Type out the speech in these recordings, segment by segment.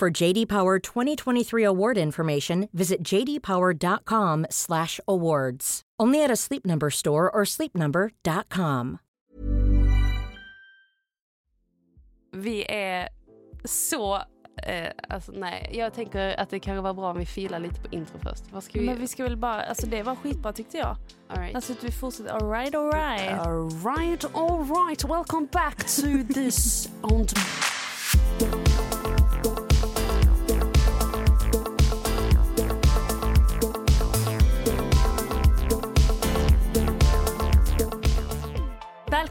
For JD Power 2023 award information, visit jdpower.com/awards. Only at a Sleep Number store or sleepnumber.com. Vi är så... Eh, alltså nej, jag tänker att det kan vara bra om vi filar lite på intro först. Vad ska vi Men vi ska väl bara, alltså det var skitbra tyckte jag. All right. Alltså att vi fortsätter, alright alright. All right, all right. Welcome back to this on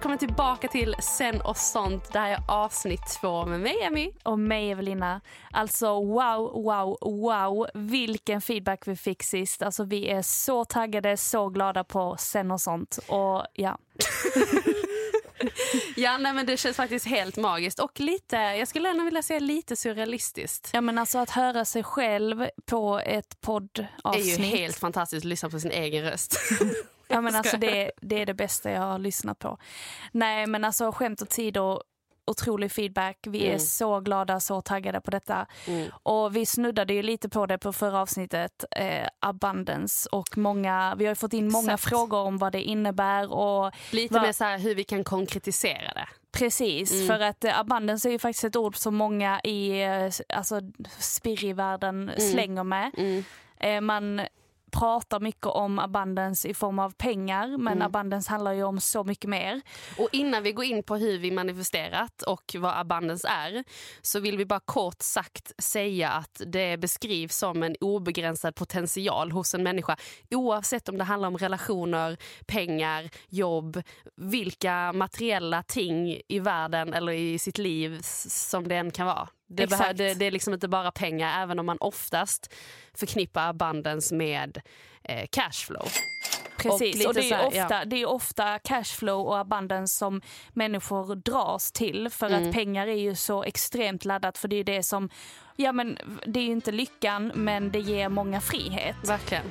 Välkommen tillbaka till Sen och sånt. Det här är avsnitt två med mig, Emmy. Och mig Evelina. Alltså wow, wow, wow. Vilken feedback vi fick sist. Alltså vi är så taggade, så glada på sen och sånt. Och ja. Ja, nej, men det känns faktiskt helt magiskt och lite, jag skulle ändå vilja säga lite surrealistiskt. Ja men alltså att höra sig själv på ett Det är poddavsnitt. ju helt fantastiskt att lyssna på sin egen röst. Ja men alltså det, det är det bästa jag har lyssnat på. Nej men alltså skämt åsido, otrolig feedback. Vi är Mm. så glada, så taggade på detta. Mm. Och vi snuddade ju lite på det på förra avsnittet, eh, abundance. Och många, vi har fått in många Exakt. frågor om vad det innebär och Lite Va- mer så här hur vi kan konkretisera det. Precis, Mm. för att eh, abundance är ju faktiskt ett ord som många i eh, alltså, spirivärlden slänger med. Mm. Eh, man pratar mycket om abundance i form av pengar men Mm. abundance handlar ju om så mycket mer. Och innan vi går in på hur vi manifesterat och vad abundance är så vill vi bara kort sagt säga att det beskrivs som en obegränsad potential hos en människa oavsett om det handlar om relationer, pengar, jobb, vilka materiella ting i världen eller i sitt liv som det än kan vara. Det, Exakt. behö- det, det är liksom inte bara pengar även om man oftast förknippar abundance med eh, cashflow. Precis, lite och, det, är här, ofta, det är ofta cashflow och abundance som människor dras till för Mm. att pengar är ju så extremt laddat för det är det som, ja men det är ju inte lyckan men det ger många frihet. Verkligen.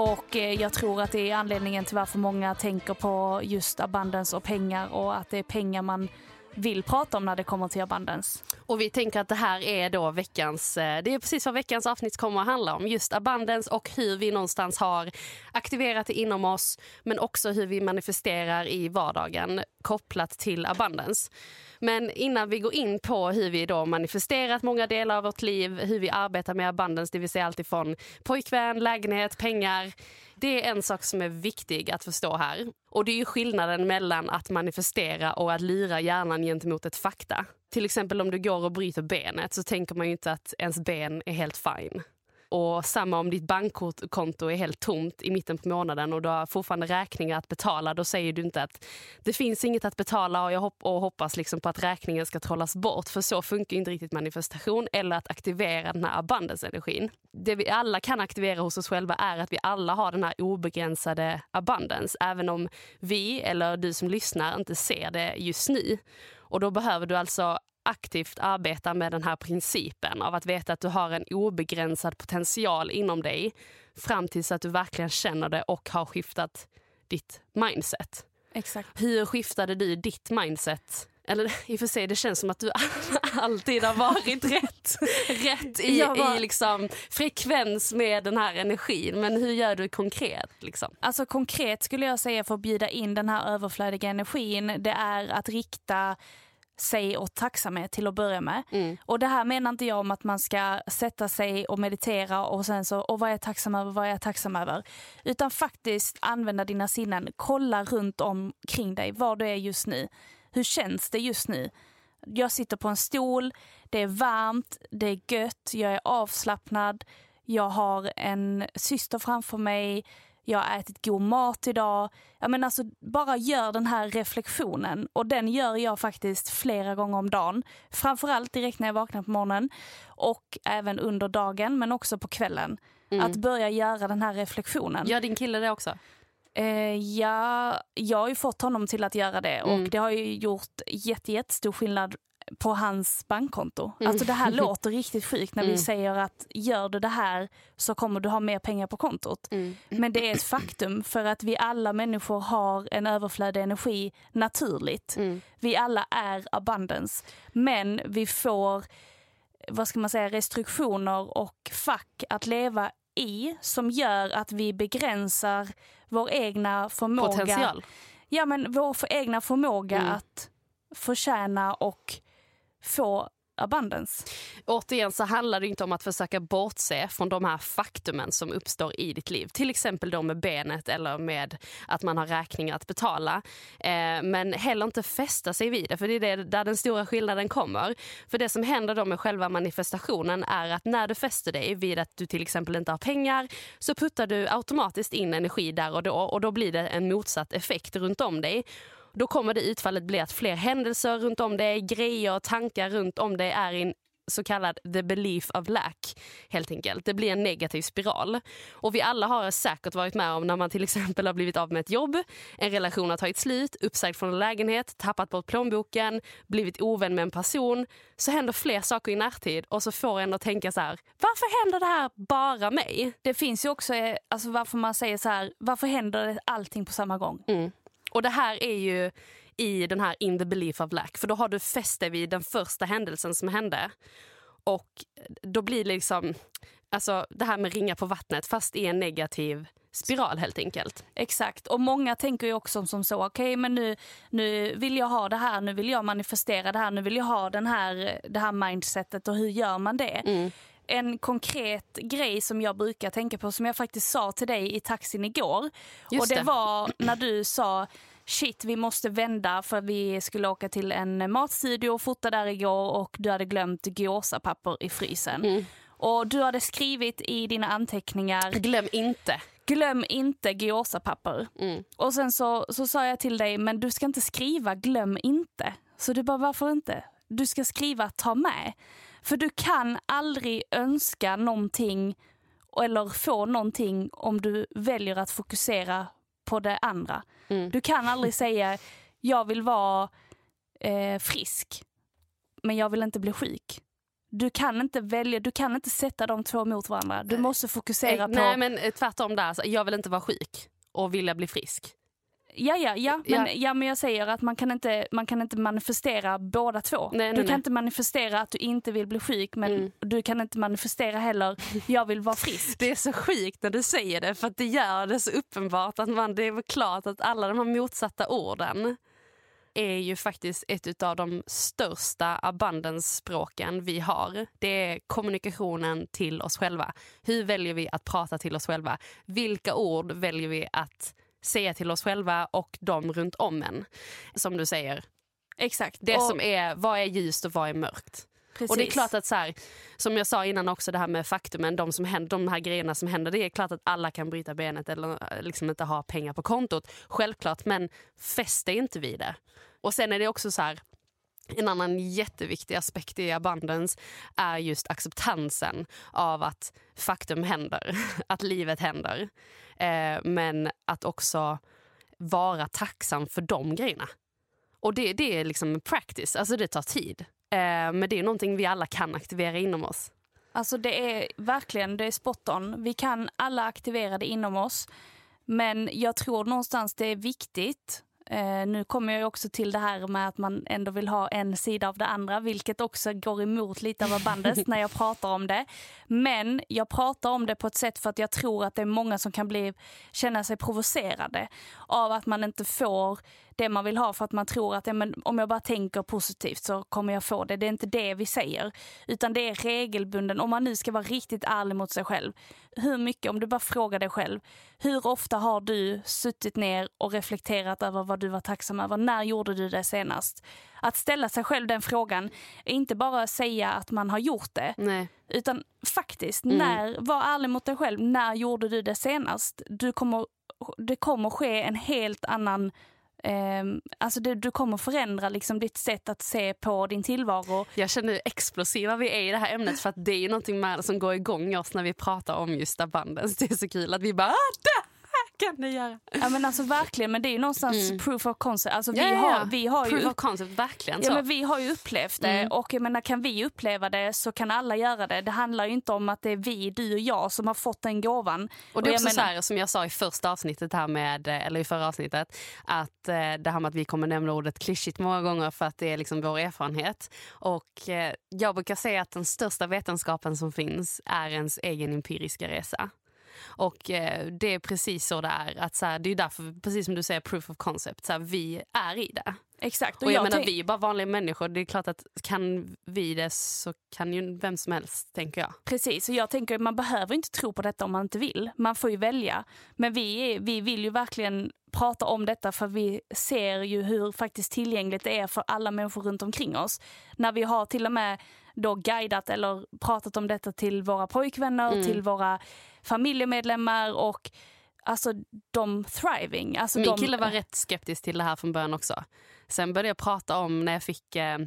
Och eh, jag tror att det är anledningen till varför många tänker på just abundance och pengar och att det är pengar man vill prata om när det kommer till abundance. Och vi tänker att det här är då veckans, eh, det är precis vad veckans avsnitt kommer att handla om. Just abundance och hur vi någonstans har aktiverat det inom oss. Men också hur vi manifesterar i vardagen kopplat till abundance. Men innan vi går in på hur vi då manifesterat många delar av vårt liv, hur vi arbetar med abundance, det vill säga allt ifrån pojkvän, lägenhet, pengar. Det är en sak som är viktig att förstå här. Och det är ju skillnaden mellan att manifestera och att lura hjärnan gentemot ett fakta. Till exempel om du går och bryter benet så tänker man ju inte att ens ben är helt fine. Och samma om ditt bankkonto är helt tomt i mitten på månaden och du har fortfarande räkningar att betala. Då säger du inte att det finns inget att betala och jag hopp och hoppas liksom på att räkningen ska trollas bort. För så funkar inte riktigt manifestation eller att aktivera den här abundance-energin. Det vi alla kan aktivera hos oss själva är att vi alla har den här obegränsade abundance. Även om vi eller du som lyssnar inte ser det just nu. Och då behöver du alltså aktivt arbeta med den här principen av att veta att du har en obegränsad potential inom dig fram tills att du verkligen känner det och har skiftat ditt mindset. Exakt. Hur skiftade du ditt mindset? Eller i och för sig, det känns som att du alltid har varit rätt, rätt i, var... i liksom frekvens med den här energin. Men hur gör du konkret? Liksom? Alltså konkret skulle jag säga för att bjuda in den här överflödiga energin, det är att rikta sig åt tacksamhet till att börja med. Mm. Och det här menar inte jag om att man ska sätta sig och meditera och sen så, och vad är jag tacksam över, vad är jag tacksam över? Utan faktiskt använda dina sinnen, kolla runt omkring dig, var du är just nu. Hur känns det just nu? Jag sitter på en stol, det är varmt, det är gött, jag är avslappnad, jag har en syster framför mig, jag har ätit god mat idag. Ja, men alltså, bara gör den här reflektionen och den gör jag faktiskt flera gånger om dagen. Framförallt direkt när jag vaknar på morgonen och även under dagen men också på kvällen. Mm. Att börja göra den här reflektionen. Gör din kille det också? Eh, ja, jag har ju fått honom till att göra det Mm. och det har ju gjort jätte, jättestor skillnad på hans bankkonto. Mm. Alltså det här låter riktigt sjukt när vi Mm. säger att gör du det här så kommer du ha mer pengar på kontot. Mm. Men det är ett faktum för att vi alla människor har en överflödig energi naturligt. Mm. Vi alla är abundance. Men vi får vad ska man säga, restriktioner och fack att leva i som gör att vi begränsar vår egna förmåga. Potential? Ja, men vår egna förmåga Mm. att förtjäna och få abundance. Återigen så handlar det inte om att försöka bortse från de här faktumen som uppstår i ditt liv. Till exempel då med benet eller med att man har räkningar att betala. Eh, men heller inte fästa sig vid det, för det är det, där den stora skillnaden kommer. För det som händer då med själva manifestationen är att när du fäster dig vid att du till exempel inte har pengar så puttar du automatiskt in energi där och då och då blir det en motsatt effekt runt om dig. Då kommer det utfallet bli att fler händelser runt om dig, grejer och tankar runt om dig är i en så kallad the belief of lack. helt enkelt. Det blir en negativ spiral. Och vi alla har säkert varit med om när man till exempel har blivit av med ett jobb, en relation har tagit slut, uppsagd från en lägenhet, tappat bort plånboken, blivit ovän med en person. Så händer fler saker i närtid och så får en att tänka så här, varför händer det här bara mig? Det finns ju också eh, alltså varför man säger så här, varför händer allting på samma gång? Mm. Och det här är ju i den här in the belief of lack. För då har du fäst dig vid den första händelsen som hände. Och då blir det liksom, alltså det här med ringa på vattnet fast i en negativ spiral helt enkelt. Exakt, och många tänker ju också som så, okej men nu, nu vill jag ha det här, nu vill jag manifestera det här, nu vill jag ha den här, det här mindsetet och hur gör man det? Mm. En konkret grej som jag brukar tänka på som jag faktiskt sa till dig i taxin igår. Just och det, det. var när du sa shit vi måste vända för vi skulle åka till en matstudio och fota där igår och du hade glömt gåsapapper i frysen. Mm. Och du hade skrivit i dina anteckningar Glöm inte. glöm inte gåsapapper. Mm. Och sen så, så sa jag till dig, men du ska inte skriva glöm inte. Så du bara, varför inte? Du ska skriva ta med. För du kan aldrig önska någonting eller få någonting om du väljer att fokusera på det andra. Mm. Du kan aldrig säga, jag vill vara eh, frisk, men jag vill inte bli sjuk. Du kan inte välja, du kan inte sätta de två mot varandra. Du måste fokusera Eh, på... Nej men eh, tvärtom där, så jag vill inte vara sjuk och vilja bli frisk. Ja, ja, ja. Men, Ja. ja. men jag säger att man kan inte, man kan inte manifestera båda två. Nej, du nej, kan nej. inte manifestera att du inte vill bli sjuk men Mm. du kan inte manifestera heller jag vill vara frisk. Det är så sjukt när du säger det för att det gör det så uppenbart att man, det är väl klart att alla de här motsatta orden är ju faktiskt ett av de största abundance-språken vi har. Det är kommunikationen till oss själva. Hur väljer vi att prata till oss själva? Vilka ord väljer vi att säga till oss själva och de runt om en? Som du säger, Exakt. det Och- som är, vad är ljust och vad är mörkt? Precis. Och det är klart att så här, som jag sa innan också det här med faktumen, de, som händer, de här grejerna som händer, det är klart att alla kan bryta benet eller eh, liksom inte ha pengar på kontot. Självklart, men fäst dig inte vid det. Och sen är det också så här, en annan jätteviktig aspekt i abundance är just acceptansen av att faktum händer, att livet händer. Eh, men att också vara tacksam för de grejerna. Och det, det är liksom practice, alltså det tar tid. Eh, men det är någonting vi alla kan aktivera inom oss. Alltså det är verkligen, det är spot on. Vi kan alla aktivera det inom oss. Men jag tror någonstans det är viktigt Eh, nu kommer jag också till det här med att man ändå vill ha en sida av det andra, vilket också går emot lite av bandet när jag pratar om det. Men jag pratar om det på ett sätt för att jag tror att det är många som kan bli, känna sig provocerade av att man inte får det man vill ha för att man tror att ja, men om jag bara tänker positivt så kommer jag få det. Det är inte det vi säger. Utan det är regelbunden, om man nu ska vara riktigt ärlig mot sig själv. Hur mycket, om du bara frågar dig själv, hur ofta har du suttit ner och reflekterat över vad du var tacksam över? När gjorde du det senast? Att ställa sig själv den frågan är inte bara att säga att man har gjort det. Nej. Utan faktiskt, mm. när, var ärlig mot dig själv. När gjorde du det senast? Du kommer, det kommer ske en helt annan Ehm, alltså det, du kommer förändra liksom ditt sätt att se på din tillvaro. Jag känner hur explosiva vi är i det här ämnet för att det är ju någonting med, som går igång oss när vi pratar om just abundance. Det är så kul att vi bara ah, kan ni göra. Ja men alltså verkligen, men det är ju någonstans mm. proof of concept. Alltså, vi, ja, har, vi har proof ju, of concept, verkligen. Ja, men vi har ju upplevt det mm. och jag menar, kan vi uppleva det så kan alla göra det. Det handlar ju inte om att det är vi, du och jag som har fått den gåvan. Och det är också menar, så här, som jag sa i första avsnittet här med, eller i förra avsnittet, att eh, det här med att vi kommer nämna ordet klyschigt många gånger för att det är liksom vår erfarenhet. Och eh, jag brukar säga att den största vetenskapen som finns är ens egen empiriska resa. Och eh, det är precis så det är. Att, så här, det är därför, precis som du säger, proof of concept. Så här, vi är i det. Exakt. Och, och jag, jag menar, vi är bara vanliga människor. Det är klart att kan vi det så kan ju vem som helst, tänker jag. Precis, och jag tänker man behöver inte tro på detta om man inte vill. Man får ju välja. Men vi, vi vill ju verkligen prata om detta för vi ser ju hur faktiskt tillgängligt det är för alla människor runt omkring oss. När vi har till och med då guidat eller pratat om detta till våra pojkvänner, mm. till våra familjemedlemmar och alltså de thriving. Alltså Min de... kille var rätt skeptisk till det här från början också. Sen började jag prata om när jag fick eh,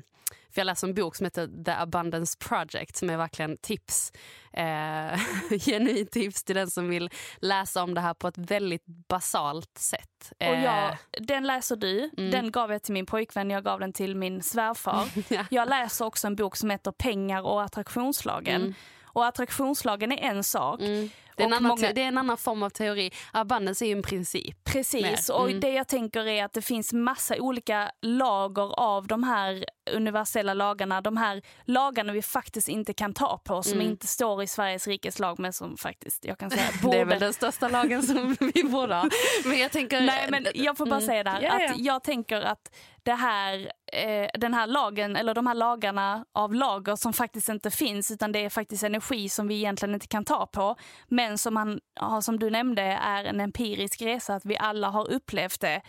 för jag läste en bok som heter The Abundance Project som är verkligen tips. Eh, genuint tips till den som vill läsa om det här på ett väldigt basalt sätt. Eh. Och jag, den läser du, mm. den gav jag till min pojkvän, jag gav den till min svärfar. ja. Jag läser också en bok som heter Pengar och attraktionslagen. Mm. Och attraktionslagen är en sak. Mm. Det är, en annan, många... det är en annan form av teori. Abundance är ju en princip. Precis, och mm. det jag tänker är att det finns massa olika lager av de här universella lagarna. De här lagarna vi faktiskt inte kan ta på, som mm. inte står i Sveriges rikes lag, men som faktiskt, jag kan säga, borde... Det är väl den största lagen som vi borde ha. Men jag tänker... Nej, men jag får bara mm. säga det här, ja. att jag tänker att det här, eh, den här lagen, eller de här lagarna av lager som faktiskt inte finns, utan det är faktiskt energi som vi egentligen inte kan ta på. Men som, man, som du nämnde är en empirisk resa, att vi alla har upplevt det.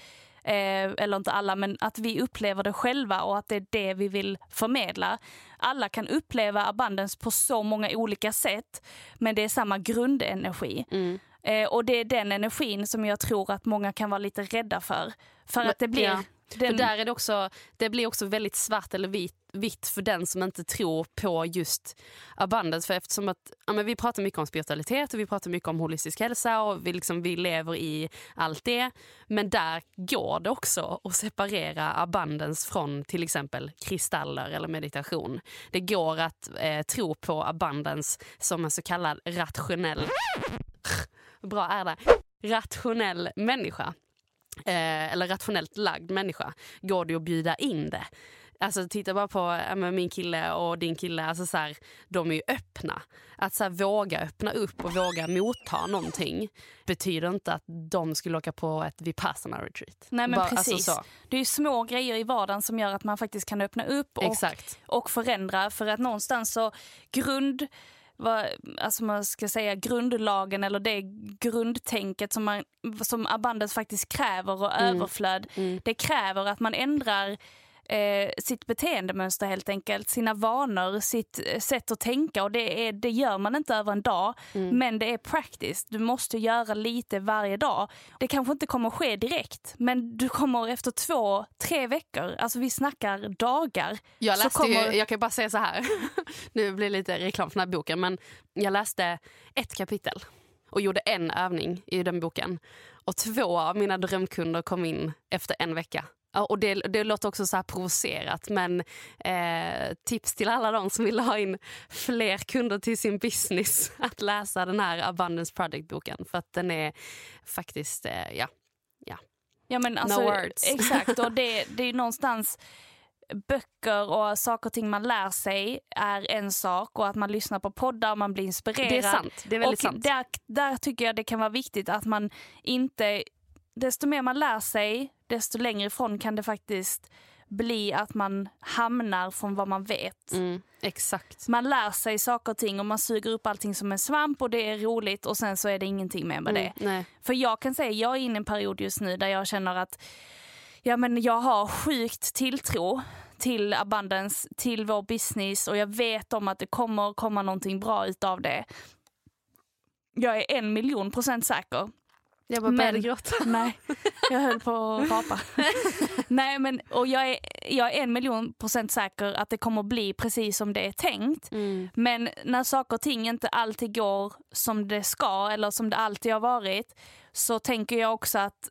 Eh, eller inte alla, men att vi upplever det själva och att det är det vi vill förmedla. Alla kan uppleva abundance på så många olika sätt, men det är samma grundenergi. Mm. Eh, och det är den energin som jag tror att många kan vara lite rädda för. För men, att det blir... Ja den... För där är det, också, det blir också väldigt svart eller vit, vitt för den som inte tror på just abundance. För eftersom att, ja, men vi pratar mycket om spiritualitet och vi pratar mycket om holistisk hälsa och vi, liksom, vi lever i allt det. Men där går det också att separera abundance från till exempel kristaller eller meditation. Det går att eh, tro på abundance som en så kallad rationell bra är det, rationell människa eh, eller rationellt lagd människa går det att bjuda in det. Alltså titta bara på äh, min kille och din kille, alltså så här, de är ju öppna. Att så här, våga öppna upp och våga motta någonting betyder inte att de skulle åka på ett vipassana retreat. Nej men bara, alltså precis. Alltså det är ju små grejer i vardagen som gör att man faktiskt kan öppna upp och, och förändra. För att någonstans så grund vad, alltså man ska säga grundlagen eller det grundtänket som, man, som abundance faktiskt kräver och mm. överflöd. Mm. Det kräver att man ändrar eh, sitt beteendemönster helt enkelt, sina vanor, sitt eh, sätt att tänka och det, är, det gör man inte över en dag. Mm. Men det är practice, du måste göra lite varje dag. Det kanske inte kommer att ske direkt men du kommer efter två, tre veckor, alltså vi snackar dagar. Jag så läste kommer- ju, jag kan bara säga så här, nu blir det lite reklam för den här boken, men jag läste ett kapitel och gjorde en övning i den boken. Och två av mina drömkunder kom in efter en vecka. Ja, Och det, det låter också så här provocerat men eh, tips till alla de som vill ha in fler kunder till sin business att läsa den här Abundance Project-boken för att den är faktiskt, eh, ja, Ja, men alltså, No words. Exakt, och det, det är någonstans böcker och saker och ting man lär sig är en sak och att man lyssnar på poddar och man blir inspirerad. det är sant. Det är väldigt och sant. Där, där tycker jag det kan vara viktigt att man inte, desto mer man lär sig, desto längre ifrån kan det faktiskt bli att man hamnar från vad man vet. Mm, exakt. Man lär sig saker och ting och man suger upp allting som en svamp och det är roligt och sen så är det ingenting mer med det. Mm, nej. För jag kan säga, jag är inne i en period just nu där jag känner att ja, men jag har sjukt tilltro till abundance, till vår business och jag vet om att det kommer komma någonting bra utav det. Jag är en miljon procent säker. Jag bara började gråta. Nej, jag höll på att rapa. Nej, men och jag är, jag är en miljon procent säker att det kommer bli precis som det är tänkt. Mm. Men när saker och ting inte alltid går som det ska eller som det alltid har varit så tänker jag också att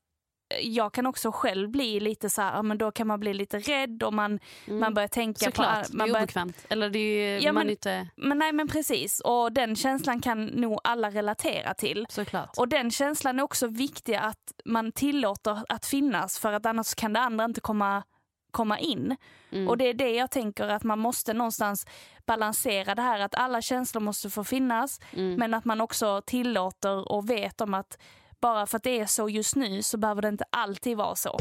jag kan också själv bli lite så här, men då kan man bli lite rädd och man, man börjar tänka Mm. Såklart, på... det Man är börjar, obekvämt. Eller det är ju, Ja, man men- inte... men nej men precis, och den känslan kan nog alla relatera till. Såklart. Och den känslan är också viktig att man tillåter att finnas för att annars kan det andra inte komma, komma in. Mm. Och det är det jag tänker att man måste någonstans balansera det här att alla känslor måste få finnas Mm. men att man också tillåter och vet om att bara för att det är så just nu så behöver det inte alltid vara så.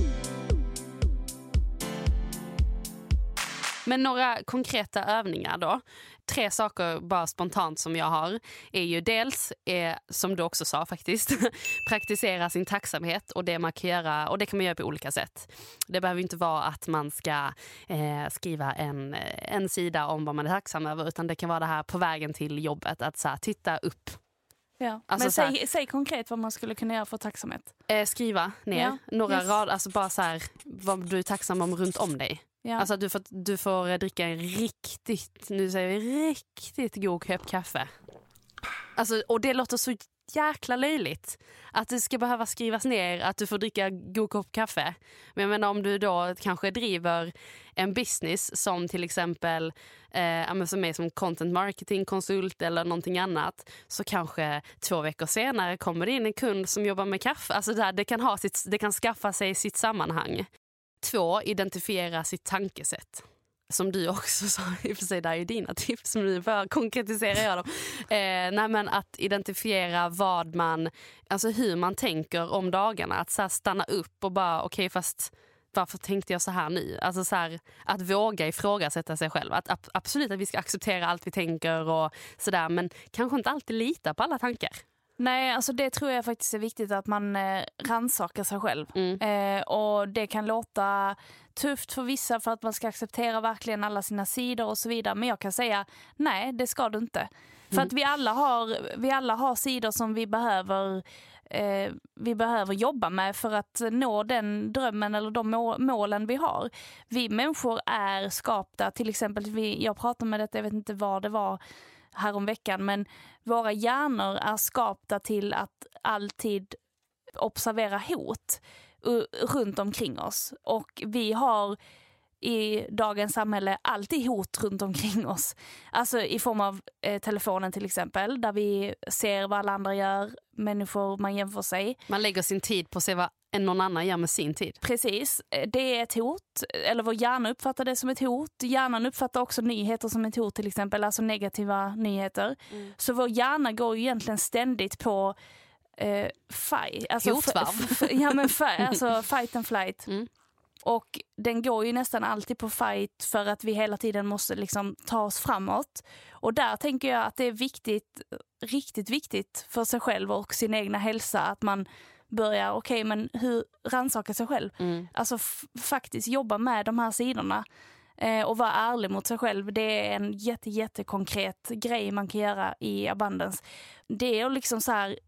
Men några konkreta övningar då. Tre saker bara spontant som jag har är ju dels, eh, som du också sa faktiskt, praktisera sin tacksamhet och det man kan göra och det kan man göra på olika sätt. Det behöver inte vara att man ska eh, skriva en, en sida om vad man är tacksam över utan det kan vara det här på vägen till jobbet att så här, titta upp, Ja. Alltså men säg, säg konkret vad man skulle kunna göra för tacksamhet. eh, skriva ner Ja, några yes. rader, alltså bara så här, vad du är tacksam om runt om dig. Ja. Alltså du får, du får eh, dricka en riktigt, nu säger vi riktigt god kopp kaffe. Alltså, och det låter så jäkla löjligt. Att det ska behöva skrivas ner att du får dricka god kopp kaffe. Men jag menar om du då kanske driver en business som till exempel eh, som är som content marketing konsult eller någonting annat. Så kanske två veckor senare kommer det in en kund som jobbar med kaffe. Alltså det, här, det, kan, ha sitt, det kan skaffa sig sitt sammanhang. Två, identifiera sitt tankesätt. Som du också sa, i och för sig där är dina tips, men nu bara konkretiserar jag dem. Eh, nej, men att identifiera vad man, alltså hur man tänker om dagarna. Att så här stanna upp och bara, okej fast varför tänkte jag så här nu? Alltså så här, att våga ifrågasätta sig själv. Att, ab- absolut att vi ska acceptera allt vi tänker och sådär men kanske inte alltid lita på alla tankar. Nej, alltså det tror jag faktiskt är viktigt att man eh, rannsakar sig själv. Mm. Eh, och det kan låta tufft för vissa för att man ska acceptera verkligen alla sina sidor och så vidare. Men jag kan säga nej, det ska du inte. För att vi alla har, vi alla har sidor som vi behöver eh, vi behöver jobba med för att nå den drömmen eller de må- målen vi har. Vi människor är skapta, till exempel, vi, jag pratade med detta, jag vet inte vad det var häromveckan, men våra hjärnor är skapta till att alltid observera hot uh, runt omkring oss. Och vi har i dagens samhälle alltid hot runt omkring oss. Alltså i form av eh, telefonen till exempel, där vi ser vad alla andra gör, människor man jämför sig. Man lägger sin tid på att se vad någon annan gör med sin tid. Precis, eh, det är ett hot. Eller vår hjärna uppfattar det som ett hot. Hjärnan uppfattar också nyheter som ett hot till exempel, alltså negativa nyheter. Så vår hjärna går ju egentligen ständigt på eh, fight. Alltså, Hotvarv. ja, men alltså fight and flight. Mm. Och den går ju nästan alltid på fight för att vi hela tiden måste liksom ta oss framåt. Och där tänker jag att det är viktigt, riktigt viktigt för sig själv och sin egna hälsa att man börja, okej okay, men hur rannsaka sig själv. Mm. Alltså faktiskt jobba med de här sidorna eh, och vara ärlig mot sig själv. Det är en jätte, jättekonkret grej man kan göra i abundance. Det är liksom så här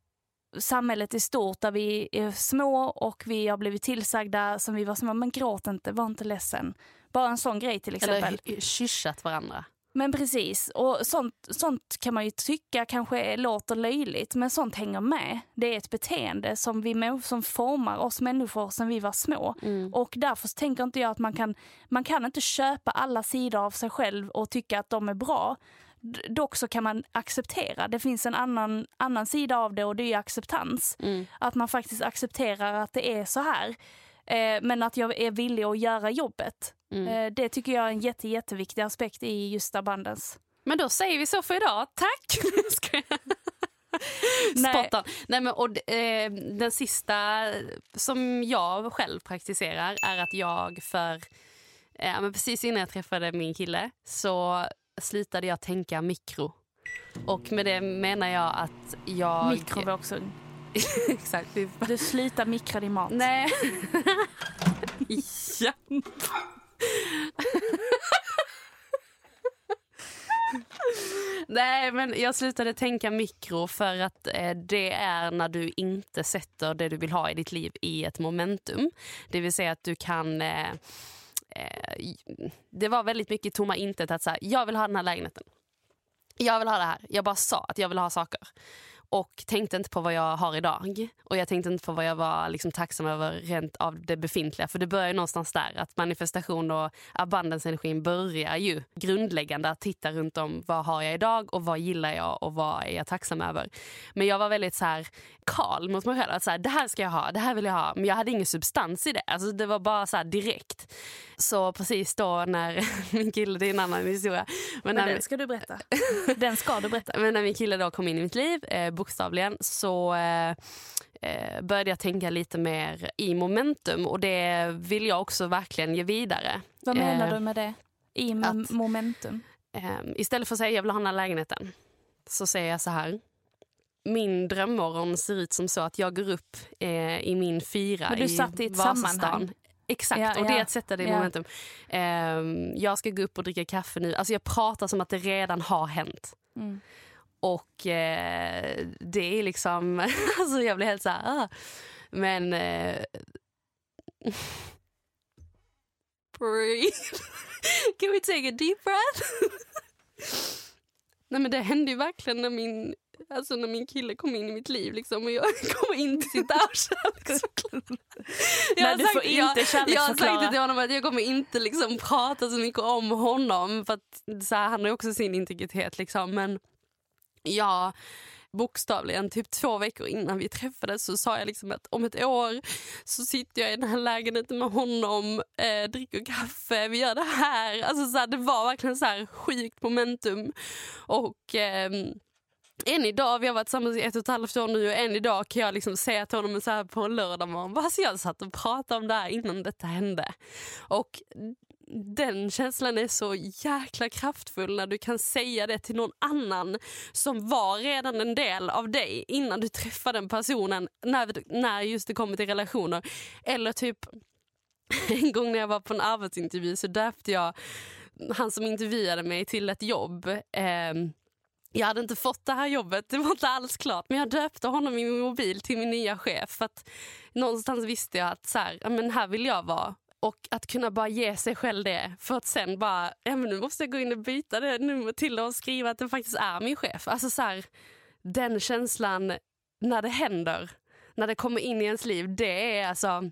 samhället är stort där vi är små och vi har blivit tillsagda som vi var små, men gråt inte, var inte ledsen. Bara en sån grej till exempel. Eller kyssat varandra. Men precis, och sånt, sånt kan man ju tycka kanske låter löjligt, men sånt hänger med. Det är ett beteende som, vi, som formar oss människor sen vi var små. Mm. Och därför tänker inte jag att man kan, man kan inte köpa alla sidor av sig själv och tycka att de är bra. Dock så kan man acceptera, det finns en annan, annan sida av det och det är acceptans. Mm. Att man faktiskt accepterar att det är så här. Eh, men att jag är villig att göra jobbet. Mm. Eh, det tycker jag är en jätte, jätteviktig aspekt i just abundance. Men då säger vi så för idag. Tack! Nej. Spot on. Nej, men, och, eh, den sista som jag själv praktiserar är att jag för eh, men precis innan jag träffade min kille så slutade jag tänka mikro. Och med det menar jag att jag... Mikrovågsugn. Exakt. Du slutar mikra din mat. Nej. ja. Nej, men jag slutade tänka mikro för att eh, det är när du inte sätter det du vill ha i ditt liv i ett momentum. Det vill säga att du kan... Eh, eh, det var väldigt mycket tomma intet att säga, jag vill ha den här lägenheten. Jag vill ha det här. Jag bara sa att jag vill ha saker och tänkte inte på vad jag har idag. Och jag tänkte inte på vad jag var liksom tacksam över rent av det befintliga. För det börjar ju någonstans där. Att manifestation och abundance-energin börjar ju grundläggande att titta runt om vad har jag idag och vad gillar jag och vad är jag tacksam över. Men jag var väldigt så här kal mot mig själv. Att så här, det här ska jag ha, det här vill jag ha. Men jag hade ingen substans i det. Alltså det var bara så direkt. Så precis då när min kille, det är en annan historia. Men, Men den ska du berätta. Den ska du berätta. Men när min kille då kom in i mitt liv, eh, bokstavligen, så eh, eh, började jag tänka lite mer i momentum och det vill jag också verkligen ge vidare. Vad menar eh, du med det? I att, momentum? Eh, istället för att säga jag vill ha den här lägenheten så säger jag så här. Min drömmorgon ser ut som så att jag går upp eh, i min fyra Men du satt i ett sammanhang? Exakt, ja, och det är att sätta det i ja. momentum. Um, jag ska gå upp och dricka kaffe nu. Alltså jag pratar som att det redan har hänt. Mm. Och eh, det är liksom, alltså jag blir helt så här, ah. men eh, breathe. Can we take a deep breath? Nej men det hände ju verkligen när min, alltså när min kille kom in i mitt liv liksom, och jag kom in till sitt kärleksförklaring. Nej du får inte jag, jag har sagt till honom att jag kommer inte liksom prata så mycket om honom för att så här, han har ju också sin integritet liksom men Ja, bokstavligen typ två veckor innan vi träffades så sa jag liksom att om ett år så sitter jag i den här lägenheten med honom, eh, dricker kaffe, vi gör det här. Alltså så här, det var verkligen så här sjukt momentum. Och eh, än idag, vi har varit tillsammans i ett och ett halvt år nu och än idag kan jag liksom säga till honom så här på en lördag morgon, alltså jag satt och pratade om det här innan detta hände. Och den känslan är så jäkla kraftfull när du kan säga det till någon annan som var redan en del av dig innan du träffar den personen när, när just det kommer till relationer. Eller typ en gång när jag var på en arbetsintervju så döpte jag han som intervjuade mig till ett jobb. Eh, jag hade inte fått det här jobbet, det var inte alls klart. Men jag döpte honom i min mobil till min nya chef. För att någonstans visste jag att så här, men här vill jag vara. Och att kunna bara ge sig själv det för att sen bara, ja men nu måste jag gå in och byta det numret till och skriva att det faktiskt är min chef. Alltså så här, den känslan när det händer, när det kommer in i ens liv, det är alltså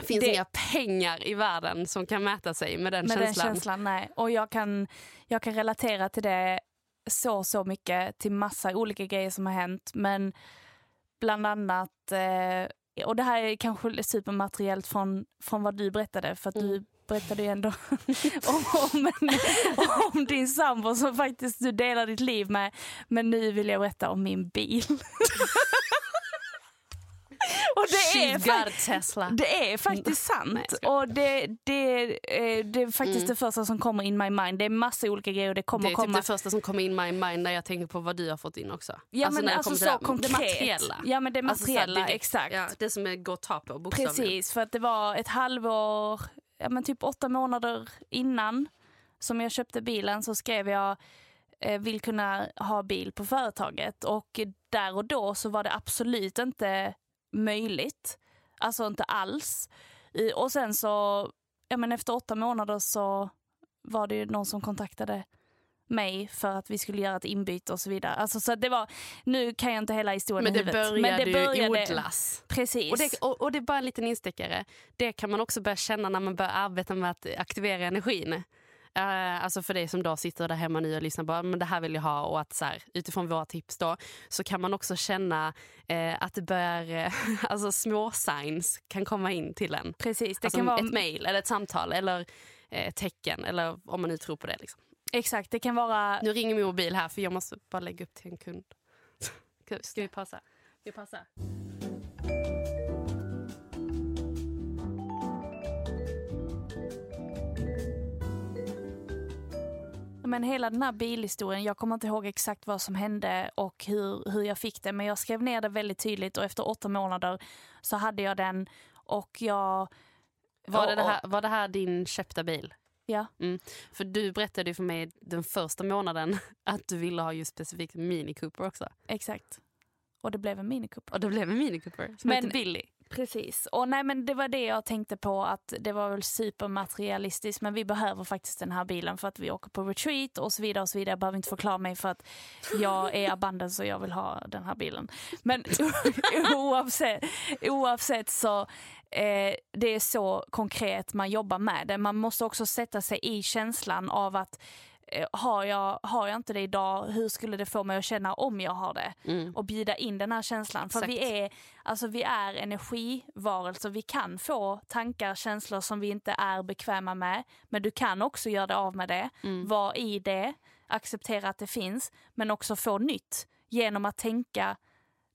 finns det... inga pengar i världen som kan mäta sig med den med känslan. Den känslan nej. Och jag kan, jag kan relatera till det så, så mycket, till massa olika grejer som har hänt. Men bland annat eh, och det här är kanske supermateriellt från, från vad du berättade för att mm. du berättade ju ändå om, om, om, din sambo som faktiskt du delar ditt liv med. Men nu vill jag berätta om min bil. Och det är, fa- det är faktiskt sant. Och det, det, eh, det är faktiskt det första som kommer in my mind. Det är massa olika grejer och det kommer Det är typ komma. det första som kommer in my mind när jag tänker på vad du har fått in också. Ja, men det alltså kommer till så det, konkret. det materiella. Ja, men det Alltså materiella, direkt. exakt. Ja, det som är går att ta på bokstavligen. Precis, för att det var ett halvår, ja, men typ åtta månader innan som jag köpte bilen så skrev jag eh, vill kunna ha bil på företaget och där och då så var det absolut inte möjligt. Alltså inte alls. Och sen så, ja men efter åtta månader så var det ju någon som kontaktade mig för att vi skulle göra ett inbyte och så vidare. Alltså så det var, nu kan jag inte hela historien Men i det huvudet. började ju odlas. Precis. Och det, och, och det är bara en liten instickare. Det kan man också börja känna när man börjar arbeta med att aktivera energin. Uh, alltså för dig som då sitter där hemma nu och lyssnar på men det här vill jag ha och att så här, utifrån våra tips då så kan man också känna eh, att det börjar, eh, alltså små signs kan komma in till en. Precis, det alltså kan vara ett mejl eller ett samtal eller tecken eller om man nu tror på det. Liksom. Exakt, det kan vara... Nu ringer min mobil här för jag måste bara lägga upp till en kund. Ska vi pausa? Vi pausar. Men hela den här bilhistorien, jag kommer inte ihåg exakt vad som hände och hur, hur jag fick det, men jag skrev ner det väldigt tydligt och efter åtta månader så hade jag den och jag... Var det, det här, var det här din köpta bil? Ja, Mm. För du berättade ju för mig den första månaden att du ville ha just specifikt Mini Cooper också. exakt. Och det blev en Mini Cooper. Och det blev en Mini Cooper som Men- heter Billy. Precis. Och nej, men det var det jag tänkte på att det var väl supermaterialistiskt men vi behöver faktiskt den här bilen för att vi åker på retreat och så vidare och så vidare. Jag behöver inte förklara mig för att jag är abundance och jag vill ha den här bilen. Men oavsett, oavsett så eh, det är så konkret man jobbar med det. Man måste också sätta sig i känslan av att har jag, har jag inte det idag, hur skulle det få mig att känna om jag har det? Och bjuda in den här känslan. För Exakt. vi är, alltså vi är energivarelser, vi kan få tankar, känslor som vi inte är bekväma med. Men du kan också göra det av med det, vara i det, acceptera att det finns, men också få nytt genom att tänka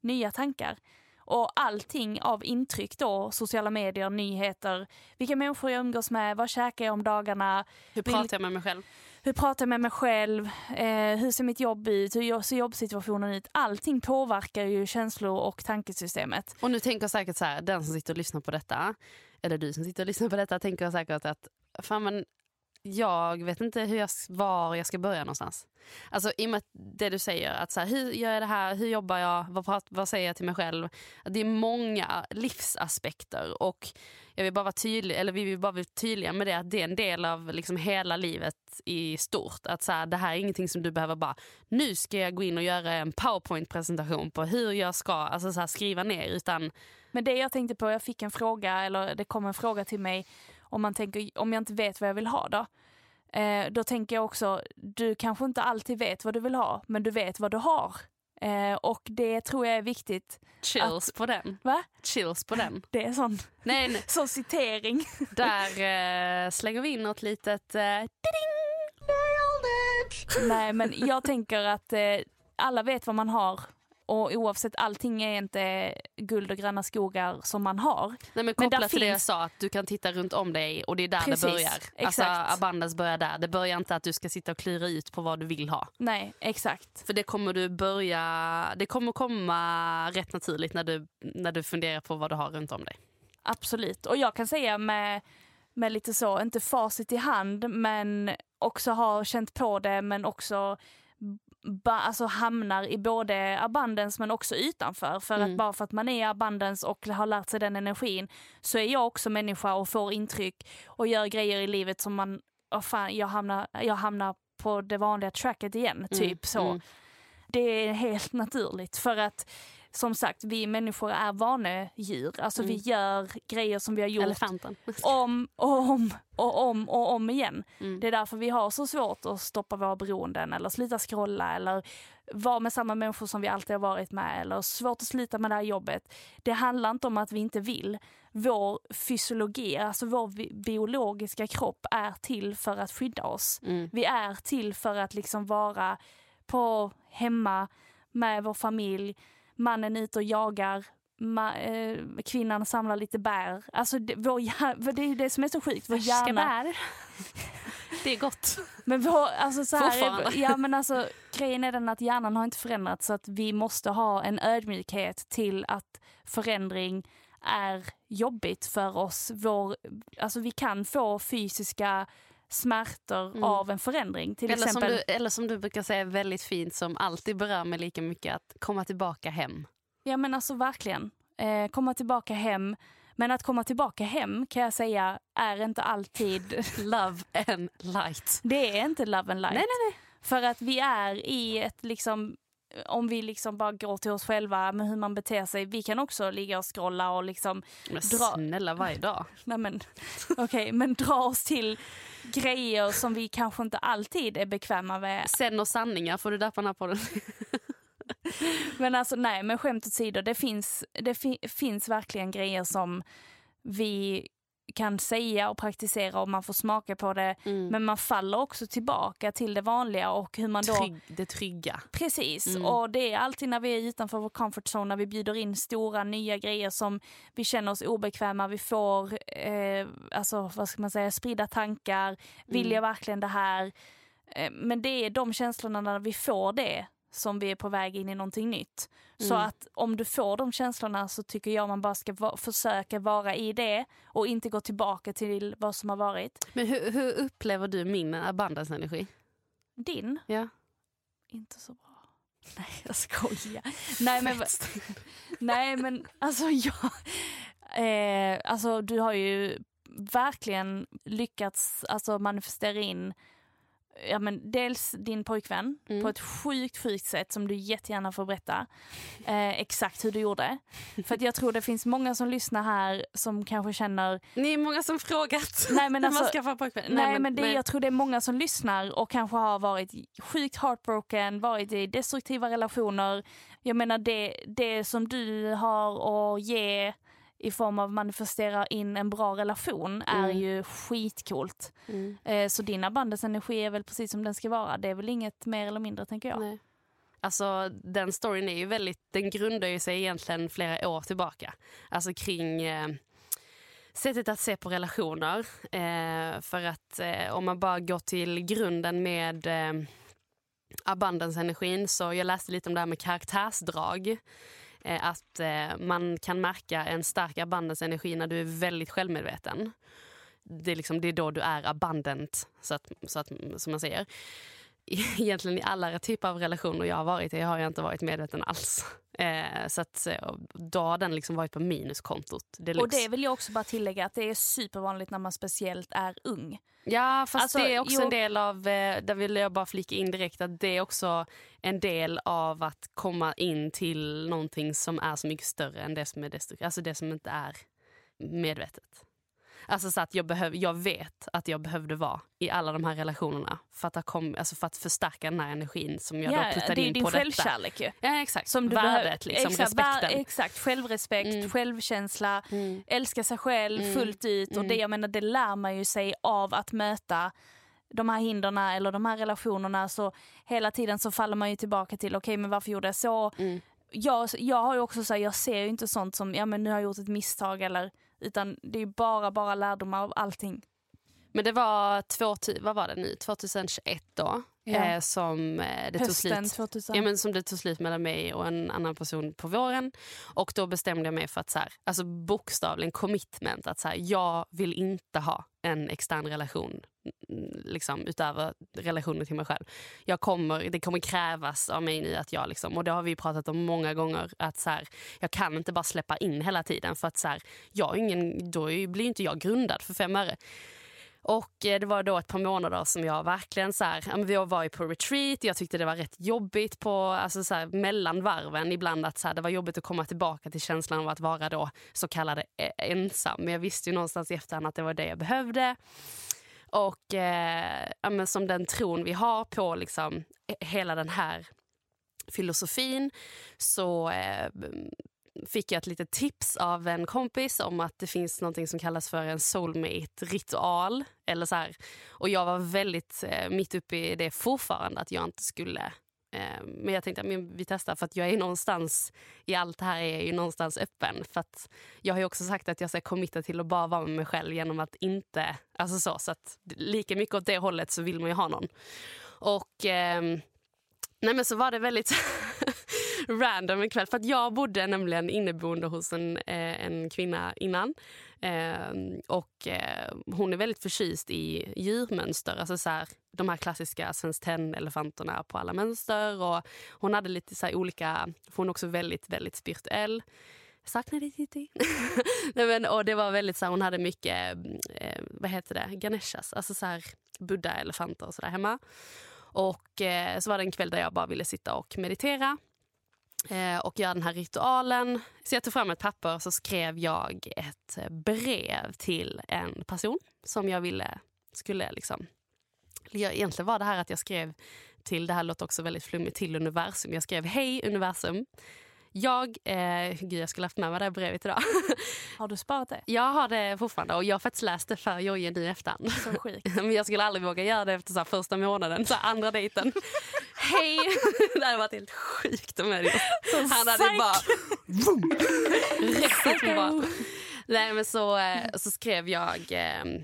nya tankar. Och allting av intryck då, sociala medier, nyheter, vilka människor jag umgås med, vad käkar jag om dagarna, Hur pratar jag med mig själv? Hur pratar jag med mig själv, eh, hur ser mitt jobb ut, hur ser jobbsituationen ut. Allting påverkar ju känslor och tankesystemet. Och nu tänker säkert så här, den som sitter och lyssnar på detta, eller du som sitter och lyssnar på detta, tänker säkert att fan men jag vet inte hur jag, var jag ska börja någonstans. Alltså i och med det du säger, att så här, hur gör jag det här, hur jobbar jag, vad, prat, vad säger jag till mig själv? Det är många livsaspekter och jag vill bara vara tydlig, eller vi vill bara vara tydliga med det att det är en del av liksom hela livet i stort. Att så här, det här är ingenting som du behöver bara, nu ska jag gå in och göra en powerpoint-presentation på hur jag ska alltså så här, skriva ner utan Men det jag tänkte på, jag fick en fråga, eller det kom en fråga till mig om, man tänker, om jag inte vet vad jag vill ha då. Eh, då tänker jag också, du kanske inte alltid vet vad du vill ha, men du vet vad du har. Eh, och det tror jag är viktigt. chills på den. Va? Chills på den. Det är sån, Nej, nej. sån citering. där eh, slänger vi in något litet... Eh, Nej men jag tänker att eh, alla vet vad man har och oavsett allting är inte guld och gröna skogar som man har. nej, men Men kopplat där till det jag finns- sa, att du kan titta runt om dig och det är där Precis, det börjar. Alltså abundance börjar där. Det börjar inte att du ska sitta och klura ut på vad du vill ha. Nej, exakt. För det kommer du börja, det kommer komma rätt naturligt när du, när du funderar på vad du har runt om dig. Absolut. Och jag kan säga med, med lite så, inte facit i hand, men också har känt på det, men också ba, alltså hamnar i både abundance men också utanför. För att bara för att man är i abundance och har lärt sig den energin så är jag också människa och får intryck och gör grejer i livet som man, oh fan, jag hamnar, jag hamnar på det vanliga tracket igen, typ så. mm. Det är helt naturligt för att som sagt, vi människor är vanedjur. Alltså vi gör grejer som vi har gjort Elefanten. om och om och om och om igen. Mm. Det är därför vi har så svårt att stoppa våra beroenden eller sluta scrolla eller vara med samma människor som vi alltid har varit med eller svårt att sluta med det här jobbet. Det handlar inte om att vi inte vill. Vår fysiologi, alltså vår bi- biologiska kropp är till för att skydda oss. Mm. Vi är till för att liksom vara på hemma med vår familj. Mannen ute och jagar ma, eh, kvinnan samlar lite bär. Alltså det, vår, det är ju det som är så sjukt. Vår Färska hjärna, bär. Det är gott. men vår, alltså så här, ja, men alltså, grejen är den att hjärnan har inte förändrats så att vi måste ha en ödmjukhet till att förändring är jobbigt för oss. Vår, alltså vi kan få fysiska smärtor Mm. av en förändring. Till Eller som, exempel, du, eller som du brukar säga väldigt fint som alltid berör mig lika mycket, att komma tillbaka hem. Ja men alltså verkligen. Eh, komma tillbaka hem. Men att komma tillbaka hem kan jag säga är inte alltid, Love and light. det är inte love and light. Nej, nej, nej. För att vi är i ett liksom, om vi liksom bara går till oss själva med hur man beter sig, vi kan också ligga och scrolla och liksom, Men Dra- snälla varje dag. nej men okej, men dra oss till grejer som vi kanske inte alltid är bekväma med. Sen och sanningar får du döpa den här podden. Men alltså nej, men skämt åsido, det finns, det fi, finns verkligen grejer som vi kan säga och praktisera och man får smaka på det. Mm. Men man faller också tillbaka till det vanliga och hur man då... Trygg, det trygga. Precis, Mm. och det är alltid när vi är utanför vår comfort zone, när vi bjuder in stora nya grejer som vi känner oss obekväma, vi får, eh, alltså vad ska man säga, spridda tankar, vill Mm. jag verkligen det här? Eh, men det är de känslorna när vi får det som vi är på väg in i någonting nytt. Så Mm. att om du får de känslorna så tycker jag man bara ska va- försöka vara i det och inte gå tillbaka till vad som har varit. Men hur, hur upplever du min abundance-energi? Din, Ja. inte så bra. Nej jag skojar. Nej men, nej, men alltså jag... Eh, alltså du har ju verkligen lyckats alltså, manifestera in ja, men dels din pojkvän Mm. på ett sjukt sjukt sätt som du jättegärna får berätta eh, exakt hur du gjorde. För att jag tror det finns många som lyssnar här som kanske känner Ni är många som frågat Nej, men alltså- man skaffar pojkvän. Nej, men, det, jag tror det är många som lyssnar och kanske har varit sjukt heartbroken, varit i destruktiva relationer. Jag menar det, det som du har att ge i form av manifestera in en bra relation är Mm. ju skitcoolt. Mm. Eh, så din abundance-energi är väl precis som den ska vara. Det är väl inget mer eller mindre tänker jag. Nej. Alltså den storyn är ju väldigt, den grundar ju sig egentligen flera år tillbaka. Alltså kring eh, sättet att se på relationer. Eh, för att eh, om man bara går till grunden med eh, abundance-energin så jag läste lite om det här med karaktärsdrag. Eh, att eh, man kan märka en stark abundance-energi när du är väldigt självmedveten. Det är, liksom, det är då du är abundant, så att, så att, som man säger egentligen i alla typer av relationer jag har varit i har jag inte varit medveten alls. Eh, så att, eh, då har den liksom varit på minuskontot. deluxe. Och det vill jag också bara tillägga att det är supervanligt när man speciellt är ung. Ja, fast Alltså, det är också jo- en del av, eh, där vill jag bara flika in direkt, att det är också en del av att komma in till någonting som är så mycket större än det som är destruktivt. Alltså det som inte är medvetet. Alltså så att jag, behöv, jag vet att jag behövde vara i alla de här relationerna för att, kom, alltså för att förstärka den här energin som jag då Ja, puttade det är in din på detta. självkärlek ju. Ja, exakt. Som du Värdet, behöver- liksom, exakt, respekten. Exakt, självrespekt, Mm. självkänsla, Mm. älska sig själv Mm. fullt ut. Och Mm. det, jag menar, det lär man ju sig av att möta de här hindren eller de här relationerna. Så hela tiden så faller man ju tillbaka till, okej men varför gjorde jag så? Mm. Jag, jag har ju också så här, jag ser ju inte sånt som, ja men nu har jag gjort ett misstag eller, utan det är bara, bara lärdomar av allting. Men det var, två, vad var det nu, 2021 då, Ja. eh, som eh, det tog Hösten slut. 2000. Ja, men som det tog slut mellan mig och en annan person på våren. Och då bestämde jag mig för att så här, alltså bokstavligen commitment. Att så här, jag vill inte ha en extern relation mm, liksom, utöver relationen till mig själv. Jag kommer, det kommer krävas av mig nu att jag, liksom, och det har vi pratat om många gånger, att så här, jag kan inte bara släppa in hela tiden för att så här, jag ingen, då blir inte jag grundad för fem öre. Och eh, det var då ett par månader som jag verkligen så här, vi var ju på retreat, jag tyckte det var rätt jobbigt på, alltså så här, mellan varven ibland att så här, det var jobbigt att komma tillbaka till känslan av att vara då så kallad eh, ensam. Men jag visste ju någonstans i efterhand att det var det jag behövde. Och eh, ja, men som den tron vi har på liksom, eh, hela den här filosofin så eh, fick jag ett litet tips av en kompis om att det finns något som kallas för en soulmate-ritual. Eller så här. Och jag var väldigt eh, mitt uppe i det fortfarande, att jag inte skulle Eh, men jag tänkte att vi testar för att jag är någonstans i allt det här är ju någonstans öppen. För att jag har ju också sagt att jag ska committa till att bara vara med mig själv genom att inte, alltså så, så att lika mycket åt det hållet så vill man ju ha någon. Och eh, nej men så var det väldigt random en kväll. För att jag bodde nämligen inneboende hos en, eh, en kvinna innan. Ehm, och eh, hon är väldigt förtjust i djurmönster. Alltså så här, de här klassiska Svenskt elefanterna på alla mönster. Och hon hade lite så olika, hon är också väldigt, väldigt spirituell. Saknar dig Titti. Nej, men, och det var väldigt så här, hon hade mycket, eh, vad heter det, ganeshas, alltså så här buddha-elefanter och sådär hemma. Och eh, så var det en kväll där jag bara ville sitta och meditera och göra den här ritualen. Så jag tog fram ett papper och så skrev jag ett brev till en person som jag ville skulle liksom... Egentligen var det här att jag skrev till, det här låter också väldigt flummigt, till universum. Jag skrev hej universum. Jag, eh, gud jag skulle haft med mig det här brevet idag. Har du sparat det? Jag har det fortfarande och jag har faktiskt läst det för Jojje nu i efterhand. Så sjukt. Men jag skulle aldrig våga göra det efter så första månaden, så andra dejten. Hej! det hade varit helt sjukt om jag Han hade bara... Rätt bara. Nej men så, eh, så skrev jag eh,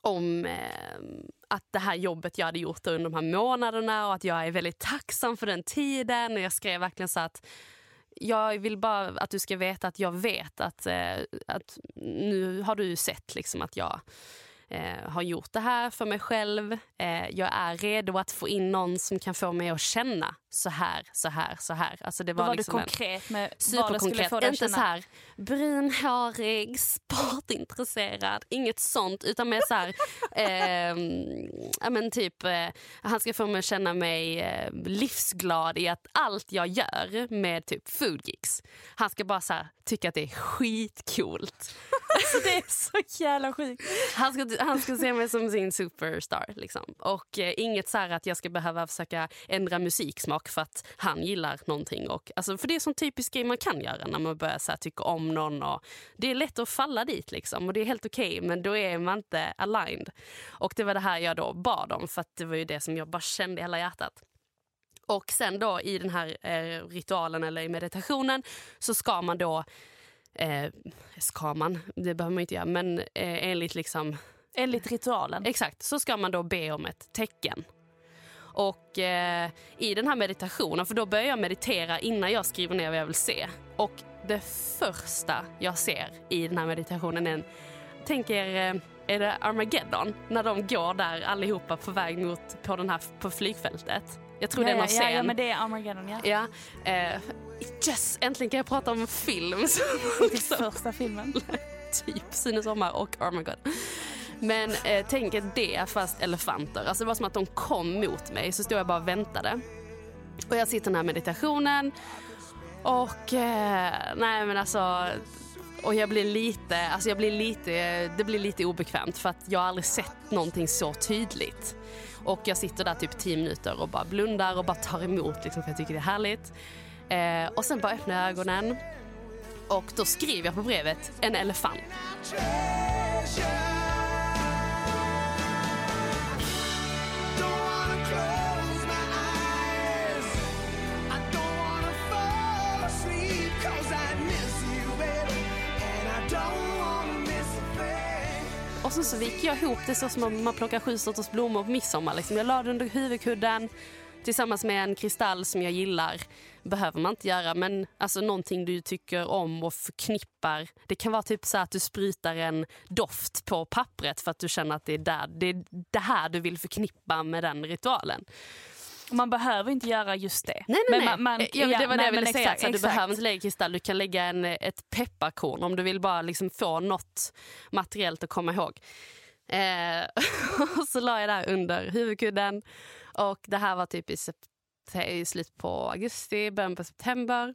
om eh, att det här jobbet jag hade gjort under de här månaderna och att jag är väldigt tacksam för den tiden. Och jag skrev verkligen så att jag vill bara att du ska veta att jag vet att, eh, att nu har du sett liksom att jag eh, har gjort det här för mig själv. Eh, jag är redo att få in någon som kan få mig att känna så här, så här, så här. Alltså det var, var liksom du konkret med vad få dig Inte så här brunhårig, sportintresserad, inget sånt. Utan mer så här, eh, ja, men typ, eh, han ska få mig att känna mig eh, livsglad i att allt jag gör med typ foodgeeks, han ska bara så här, tycka att det är skitcoolt. Alltså det är så jävla sjukt. Han ska, han ska se mig som sin superstar. Liksom. Och eh, inget så att jag ska behöva försöka ändra musiksmak för att han gillar någonting. Och, alltså, för det är sån typisk grej man kan göra när man börjar så här, tycka om någon. Och det är lätt att falla dit liksom, och det är helt okej okay, men då är man inte aligned. Och det var det här jag då bad om för det var ju det som jag bara kände i hela hjärtat. Och sen då i den här eh, ritualen eller i meditationen så ska man då Eh, ska man, det behöver man inte göra, men eh, enligt liksom... Enligt ritualen? Exakt, så ska man då be om ett tecken. Och eh, i den här meditationen, för då börjar jag meditera innan jag skriver ner vad jag vill se. Och det första jag ser i den här meditationen är en, tänk er, eh, är det Armageddon? När de går där allihopa på väg mot, på, den här, på flygfältet. Jag tror ja, det är någon ja, scen. Ja, men det är Armageddon ja. ja eh, yes, äntligen kan jag prata om film. liksom. Första filmen. typ Sune Sommar och Armageddon. Men eh, tänk er det fast elefanter. Alltså det var som att de kom mot mig så stod jag bara och väntade. Och jag sitter i den här meditationen och eh, nej men alltså och jag blir lite, alltså jag blir lite, det blir lite obekvämt för att jag har aldrig sett någonting så tydligt. Och jag sitter där typ tio minuter och bara blundar och bara tar emot liksom, för jag tycker det är härligt. Eh, och sen bara öppnar jag ögonen och då skriver jag på brevet en elefant. Och så, så viker jag ihop det så som man plockar sju sorters blommor på midsommar. Liksom. Jag la det under huvudkudden tillsammans med en kristall som jag gillar. behöver man inte göra, men alltså någonting du tycker om och förknippar. Det kan vara typ så att du sprutar en doft på pappret för att du känner att det är, där, det, är det här du vill förknippa med den ritualen. Man behöver inte göra just det. Nej, nej, nej. Man, man, ja, det var det jag ville säga. Exakt, du behöver inte lägga kristall. Du kan lägga en, ett pepparkorn om du vill bara liksom få något materiellt att komma ihåg. Eh, och så la jag det under huvudkudden. Och det här var typ i, i slutet på augusti, början på september.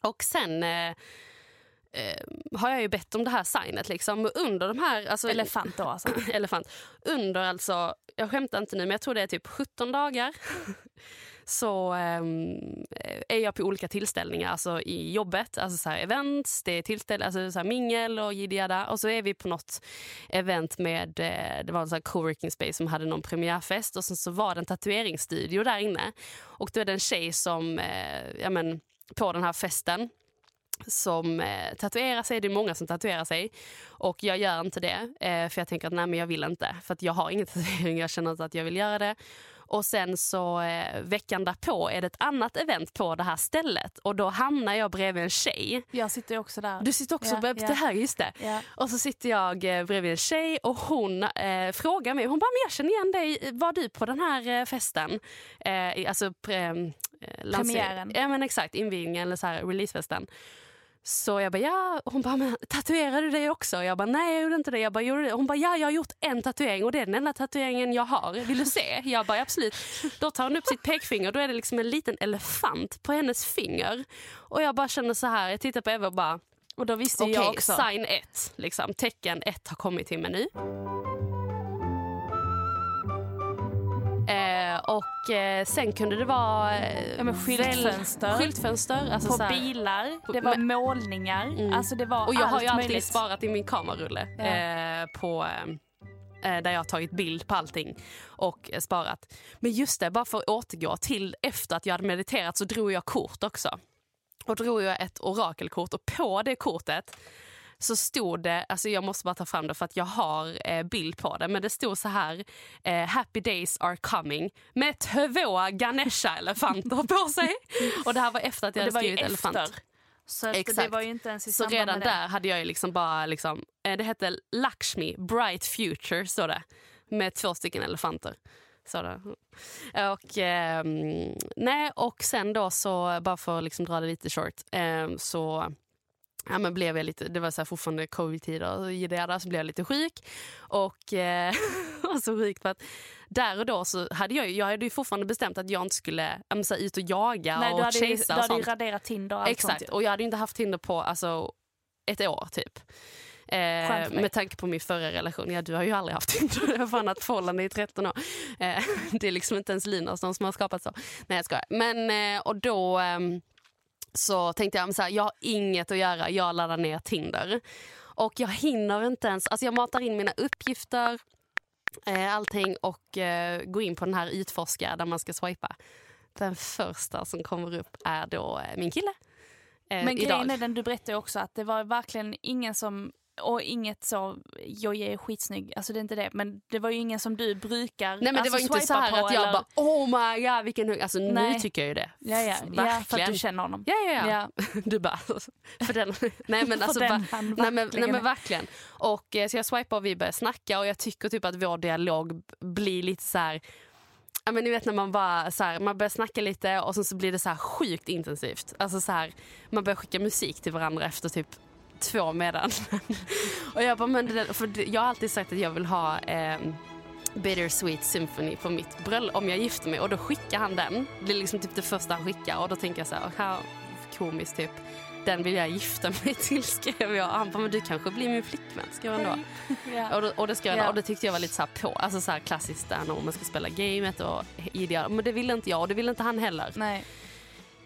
Och sen eh, eh, har jag ju bett om det här signet. Liksom. under de här... Alltså, elefant då alltså? elefant. Under alltså, jag skämtar inte nu, men jag tror det är typ 17 dagar så ehm, är jag på olika tillställningar, alltså i jobbet, alltså så här events, det är tillställningar, alltså så här mingel och jiddiada. Och så är vi på något event med, eh, det var en så här coworking space som hade någon premiärfest och sen så var det en tatueringsstudio där inne. Och då är det en tjej som, eh, ja men, på den här festen som eh, tatuerar sig. Det är många som tatuerar sig. Och jag gör inte det. Eh, för jag tänker att nej men jag vill inte. För att jag har ingen tatuering. Jag känner inte att jag vill göra det. Och sen så eh, veckan därpå är det ett annat event på det här stället. Och då hamnar jag bredvid en tjej. Jag sitter också där. Du sitter också ja, bredvid, ja. det här, just det. Ja. Och så sitter jag eh, bredvid en tjej och hon eh, frågar mig, hon bara, men jag känner igen dig, var du på den här eh, festen? Eh, alltså pre, eh, Premiären. Ja men exakt, invigningen eller så här, releasefesten. Så jag bara, ja. Hon bara, men tatuerar du dig också? Jag bara, nej jag gjorde inte det. Jag bara, gjorde det? Hon bara, ja jag har gjort en tatuering och det är den enda tatueringen jag har. Vill du se? Jag bara, absolut. Då tar hon upp sitt pekfinger då är det liksom en liten elefant på hennes finger. Och jag bara känner så här, jag tittar på Eva och bara, Och då visste okej, jag också. sign 1. Liksom, tecken 1 har kommit till mig nu. Eh, och eh, sen kunde det vara... Eh, Ja, skyltfönster. väl- skyltfönster. Alltså på så här- bilar, det var Men- målningar. Mm. Alltså det var Och jag har allt ju alltid möjligt. sparat i min kamerarulle Ja. på, där jag har tagit bild på allting och sparat. Men just det, bara för att återgå till efter att jag hade mediterat så drog jag kort också. Och drog jag ett orakelkort och på det kortet så stod det, alltså jag måste bara ta fram det för att jag har eh, bild på det, men det stod så här, eh, happy days are coming med två Ganesha-elefanter på sig. Och det här var efter att jag hade skrivit elefant. efter. Så Exakt. Så redan där hade jag ju liksom bara, liksom, eh, det hette Lakshmi, Bright Future står det. Med två stycken elefanter. Så det. Och, ehm, nej, och sen då så, bara för att liksom dra det lite short, ehm, så ja, men blev jag lite, det var så här fortfarande covid-tider i det så blev jag lite sjuk. Och eh, så sjuk för att där och då så hade jag, jag hade ju fortfarande bestämt att jag inte skulle men så här, ut och jaga Nej, och du hade, chasea du och hade ju raderat Tinder och allt Exakt, sånt. och jag hade inte haft Tinder på alltså, ett år typ. Eh, med tanke på min förra relation. Ja, du har ju aldrig haft Tinder. Jag har fan haft förhållande i 13 år. Eh, det är liksom inte ens Linus som har skapat så. Nej jag skojar. Men eh, och då ehm, så tänkte jag, här, jag har inget att göra. Jag laddar ner Tinder. Och jag hinner inte ens, alltså jag matar in mina uppgifter, eh, allting och eh, går in på den här utforska där man ska swipa. Den första som kommer upp är då eh, min kille. Eh, Men idag. grejen är den, du berättade också att det var verkligen ingen som och inget så, Jojje är skitsnygg, alltså det är inte det, men det var ju ingen som du brukar Nej men det alltså, var inte så här på att jag eller- bara oh my god vilken hugg. Alltså nu Nej. tycker jag ju det. Ja, ja, ja, för att du känner honom. Ja, ja, ja. Ja. Du bara, för den. Nej men alltså, va- nej, men, nej men verkligen. Och eh, så jag swipar och vi börjar snacka och jag tycker typ att vår dialog blir lite så här. Ja, men ni vet när man bara så här, man börjar snacka lite och sen så blir det så här sjukt intensivt. Alltså så här, man börjar skicka musik till varandra efter typ två meddelanden. och jag bara, men det för jag har alltid sagt att jag vill ha ehm, Bittersweet Symphony på mitt bröllop om jag gifter mig och då skickar han den. Det är liksom typ det första han skickar och då tänker jag så här, how komiskt typ. Den vill jag gifta mig till skrev jag. Han bara, men du kanske blir min flickvän skrev han då. Ja. Och, då, och, det skrev jag, Ja. och det tyckte jag var lite så här på, alltså så här klassiskt där när man ska spela gamet och ideal. Men det ville inte jag och det ville inte han heller. Nej.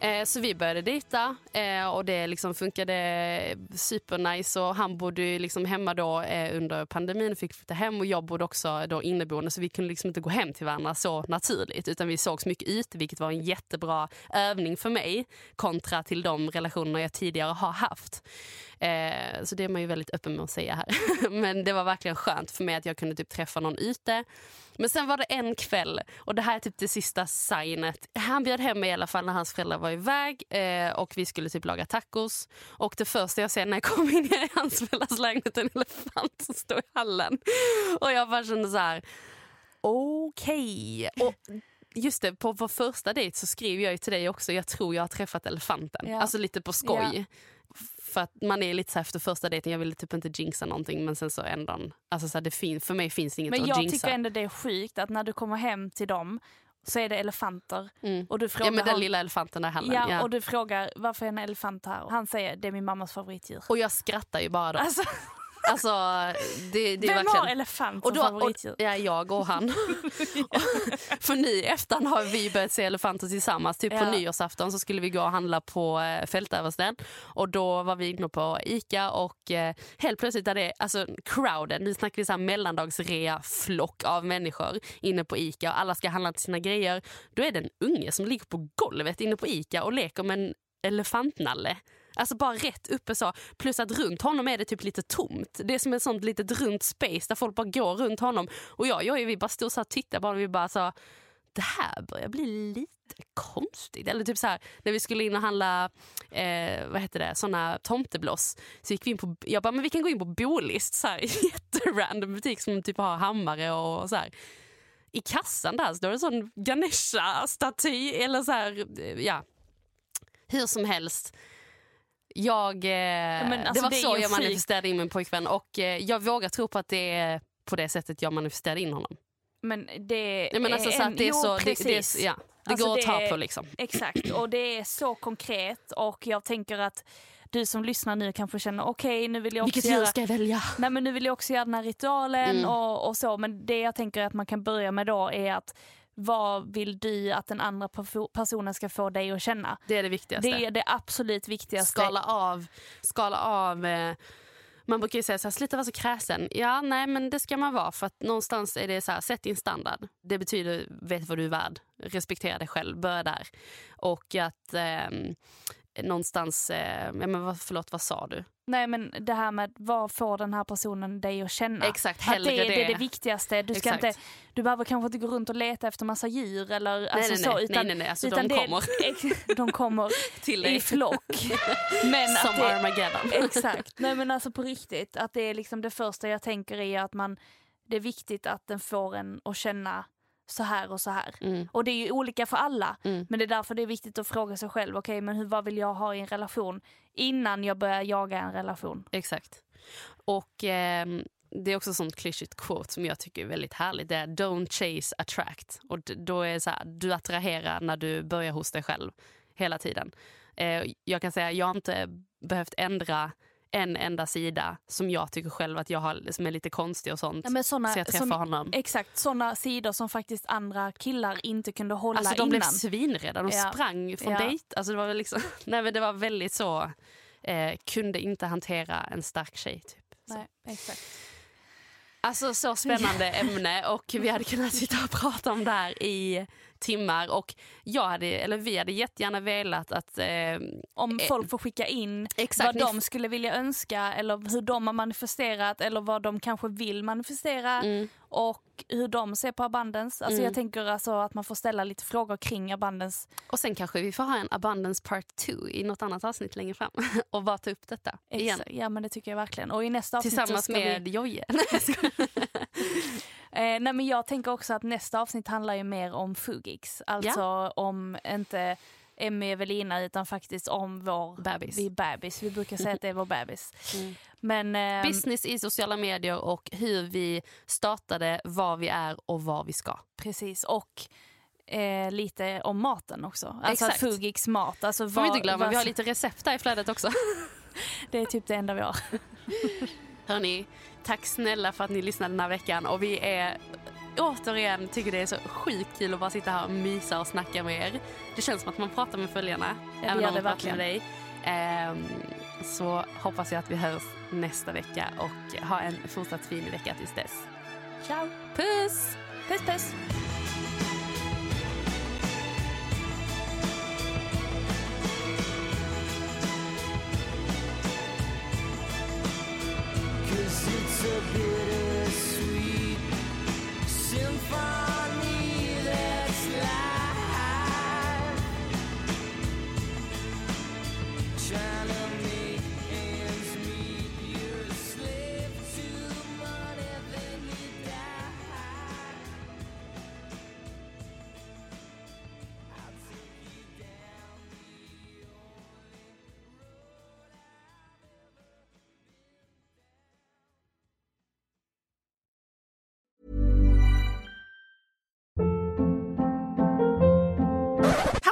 Eh, så vi började dejta eh, och det liksom funkade supernice. Och han bodde liksom hemma då eh, under pandemin och fick flytta hem. Och jag bodde också då inneboende så vi kunde liksom inte gå hem till varandra så naturligt. Utan vi sågs mycket ute vilket var en jättebra övning för mig kontra till de relationer jag tidigare har haft. Eh, så det är man ju väldigt öppen med att säga här. Men det var verkligen skönt för mig att jag kunde typ träffa någon ute. Men sen var det en kväll och det här är typ det sista signet. Han bjöd hem mig i alla fall när hans föräldrar var iväg eh, och vi skulle typ laga tacos. Och det första jag ser när jag kommer in i hans föräldrars lägenhet är en elefant som står i hallen. Och jag bara kände så här, okej. Och Just det, på vår första dejt så skriver jag till dig också, jag tror jag har träffat elefanten. Ja. Alltså lite på skoj. Ja. För att man är lite så här efter första dejten, jag ville typ inte jinxa någonting men sen så ändå, alltså så det fin- för mig finns det inget Men att jag jinxa. tycker ändå det är sjukt att när du kommer hem till dem så är det elefanter. Mm. Och du frågar Ja men den han- lilla elefanten där hallen. Ja, Ja, och du frågar varför är en elefant här? Och han säger det är min mammas favoritdjur. Och jag skrattar ju bara då. Alltså, Alltså, det, det är Vem verkligen... har elefant och som då, favoritdjur? och, ja, jag och han. För nu i efterhand har vi börjat se elefanter tillsammans. Typ på Ja. nyårsafton så skulle vi gå och handla på eh, Fältöversten. Och då var vi inne på Ica och eh, helt plötsligt är det alltså, crowden, nu snackar vi så här mellandagsrea flock av människor inne på Ica och alla ska handla till sina grejer. Då är det en unge som ligger på golvet inne på Ica och leker med en elefantnalle. Alltså bara rätt uppe så. Plus att runt honom är det typ lite tomt. Det är som ett sånt litet runt space där folk bara går runt honom. Och jag, jag och vi bara stod så här och tittade på honom och vi bara sa det här börjar bli lite konstigt. Eller typ så här, när vi skulle in och handla eh, vad heter det, såna tomteblås så gick vi in på, jag bara, men vi kan gå in på Bolist, så här, jätterandom butik som typ har hammare och, så här. I kassan där står det en sån Ganesha-staty eller så här, ja. Hur som helst. Jag, eh, men alltså, det var det så jag manifesterade in min pojkvän och eh, jag vågar tro på att det är på det sättet jag manifesterade in honom. Men det Nej, men alltså, är så en, att det är jo, så, det, det, precis. är, ja, det Alltså, går att det ta är- på liksom. Exakt, och det är så konkret och jag tänker att du som lyssnar nu kanske känner okej nu vill jag också Vilket göra ska jag välja? Nej men nu vill jag också göra den här ritualen Mm. och, och så men det jag tänker att man kan börja med då är att vad vill du att den andra personen ska få dig att känna? Det är det viktigaste. Det är det absolut viktigaste. skala av, skala av eh, man brukar ju säga så här, sluta vara så kräsen. Ja, nej men det ska man vara för att någonstans är det så här, sätt din standard. Det betyder, vet vad du är värd, respektera dig själv, börja där. Och att ehm, någonstans, eh, ja, men förlåt vad sa du? Nej men det här med vad får den här personen dig att känna? Exakt, att hellre det, är- det är det. det viktigaste. Du, ska Exakt. inte, du behöver kanske inte gå runt och leta efter massa djur eller alltså nej, så. nej, Utan, nej, nej, nej, alltså utan de det- kommer. ex- de kommer Till i dig. flock. Men Som att det, Armageddon. Exakt. Nej men alltså på riktigt, att det är liksom det första jag tänker är att man, det är viktigt att den får en att känna så här och så här. Mm. Och det är ju olika för alla. Mm. Men det är därför det är viktigt att fråga sig själv, okej men hur, vad vill jag ha i en relation innan jag börjar jaga en relation? Exakt. Och ehm, det är också sånt klyschigt quote som jag tycker är väldigt härligt. Det är don't chase, attract. Och då är så här, du attraherar när du börjar hos dig själv hela tiden. Eh, jag kan säga, jag har inte behövt ändra en enda sida som jag tycker själv att jag har, som är lite konstig och sånt. Ja, såna, så jag träffar som, honom. Exakt, sådana sidor som faktiskt andra killar inte kunde hålla Alltså de innan. blev svinrädda, de Ja. sprang från Ja. dejt. Alltså, det var liksom, nej, men det var väldigt så, eh, kunde inte hantera en stark tjej. Typ. Så. Nej, exakt. Alltså så spännande ämne och vi hade kunnat sitta och prata om det här i timmar och jag hade, eller vi hade jättegärna velat att eh, Om Eh, folk får skicka in exakt, vad de skulle vilja önska eller hur de har manifesterat eller vad de kanske vill manifestera mm, och hur de ser på abundance. Alltså Mm. Jag tänker alltså att man får ställa lite frågor kring abundance. och sen kanske vi får ha en abundance part 2 i något annat avsnitt längre fram och bara ta upp detta igen. Ex- Ja men det tycker jag verkligen. Och i nästa avsnitt Tillsammans med vi... Jojje. Nej. Eh, nej men jag tänker också att nästa avsnitt handlar ju mer om Fugix. Alltså om inte Emmy Evelina utan faktiskt om vår Bebis. Vi, bebis. vi brukar säga att det är vår bebis. Mm. Men ehm, Business i sociala medier och hur vi startade, vad vi är och vad vi ska. precis. Och eh, lite om maten också. Alltså Exakt. Fugix mat. Alltså Får vi inte glömma, vad- vi har lite recept där i flödet också. Det är typ det enda vi har. Hörni, tack snälla för att ni lyssnade den här veckan och vi är återigen tycker det är så sjukt kul att bara sitta här och mysa och snacka med er. Det känns som att man pratar med följarna. det även om man pratar med dig. Ehm, så hoppas jag att vi hörs nästa vecka och ha en fortsatt fin vecka tills dess. Ciao! Puss! Puss puss! Cause it's a bittersweet symphony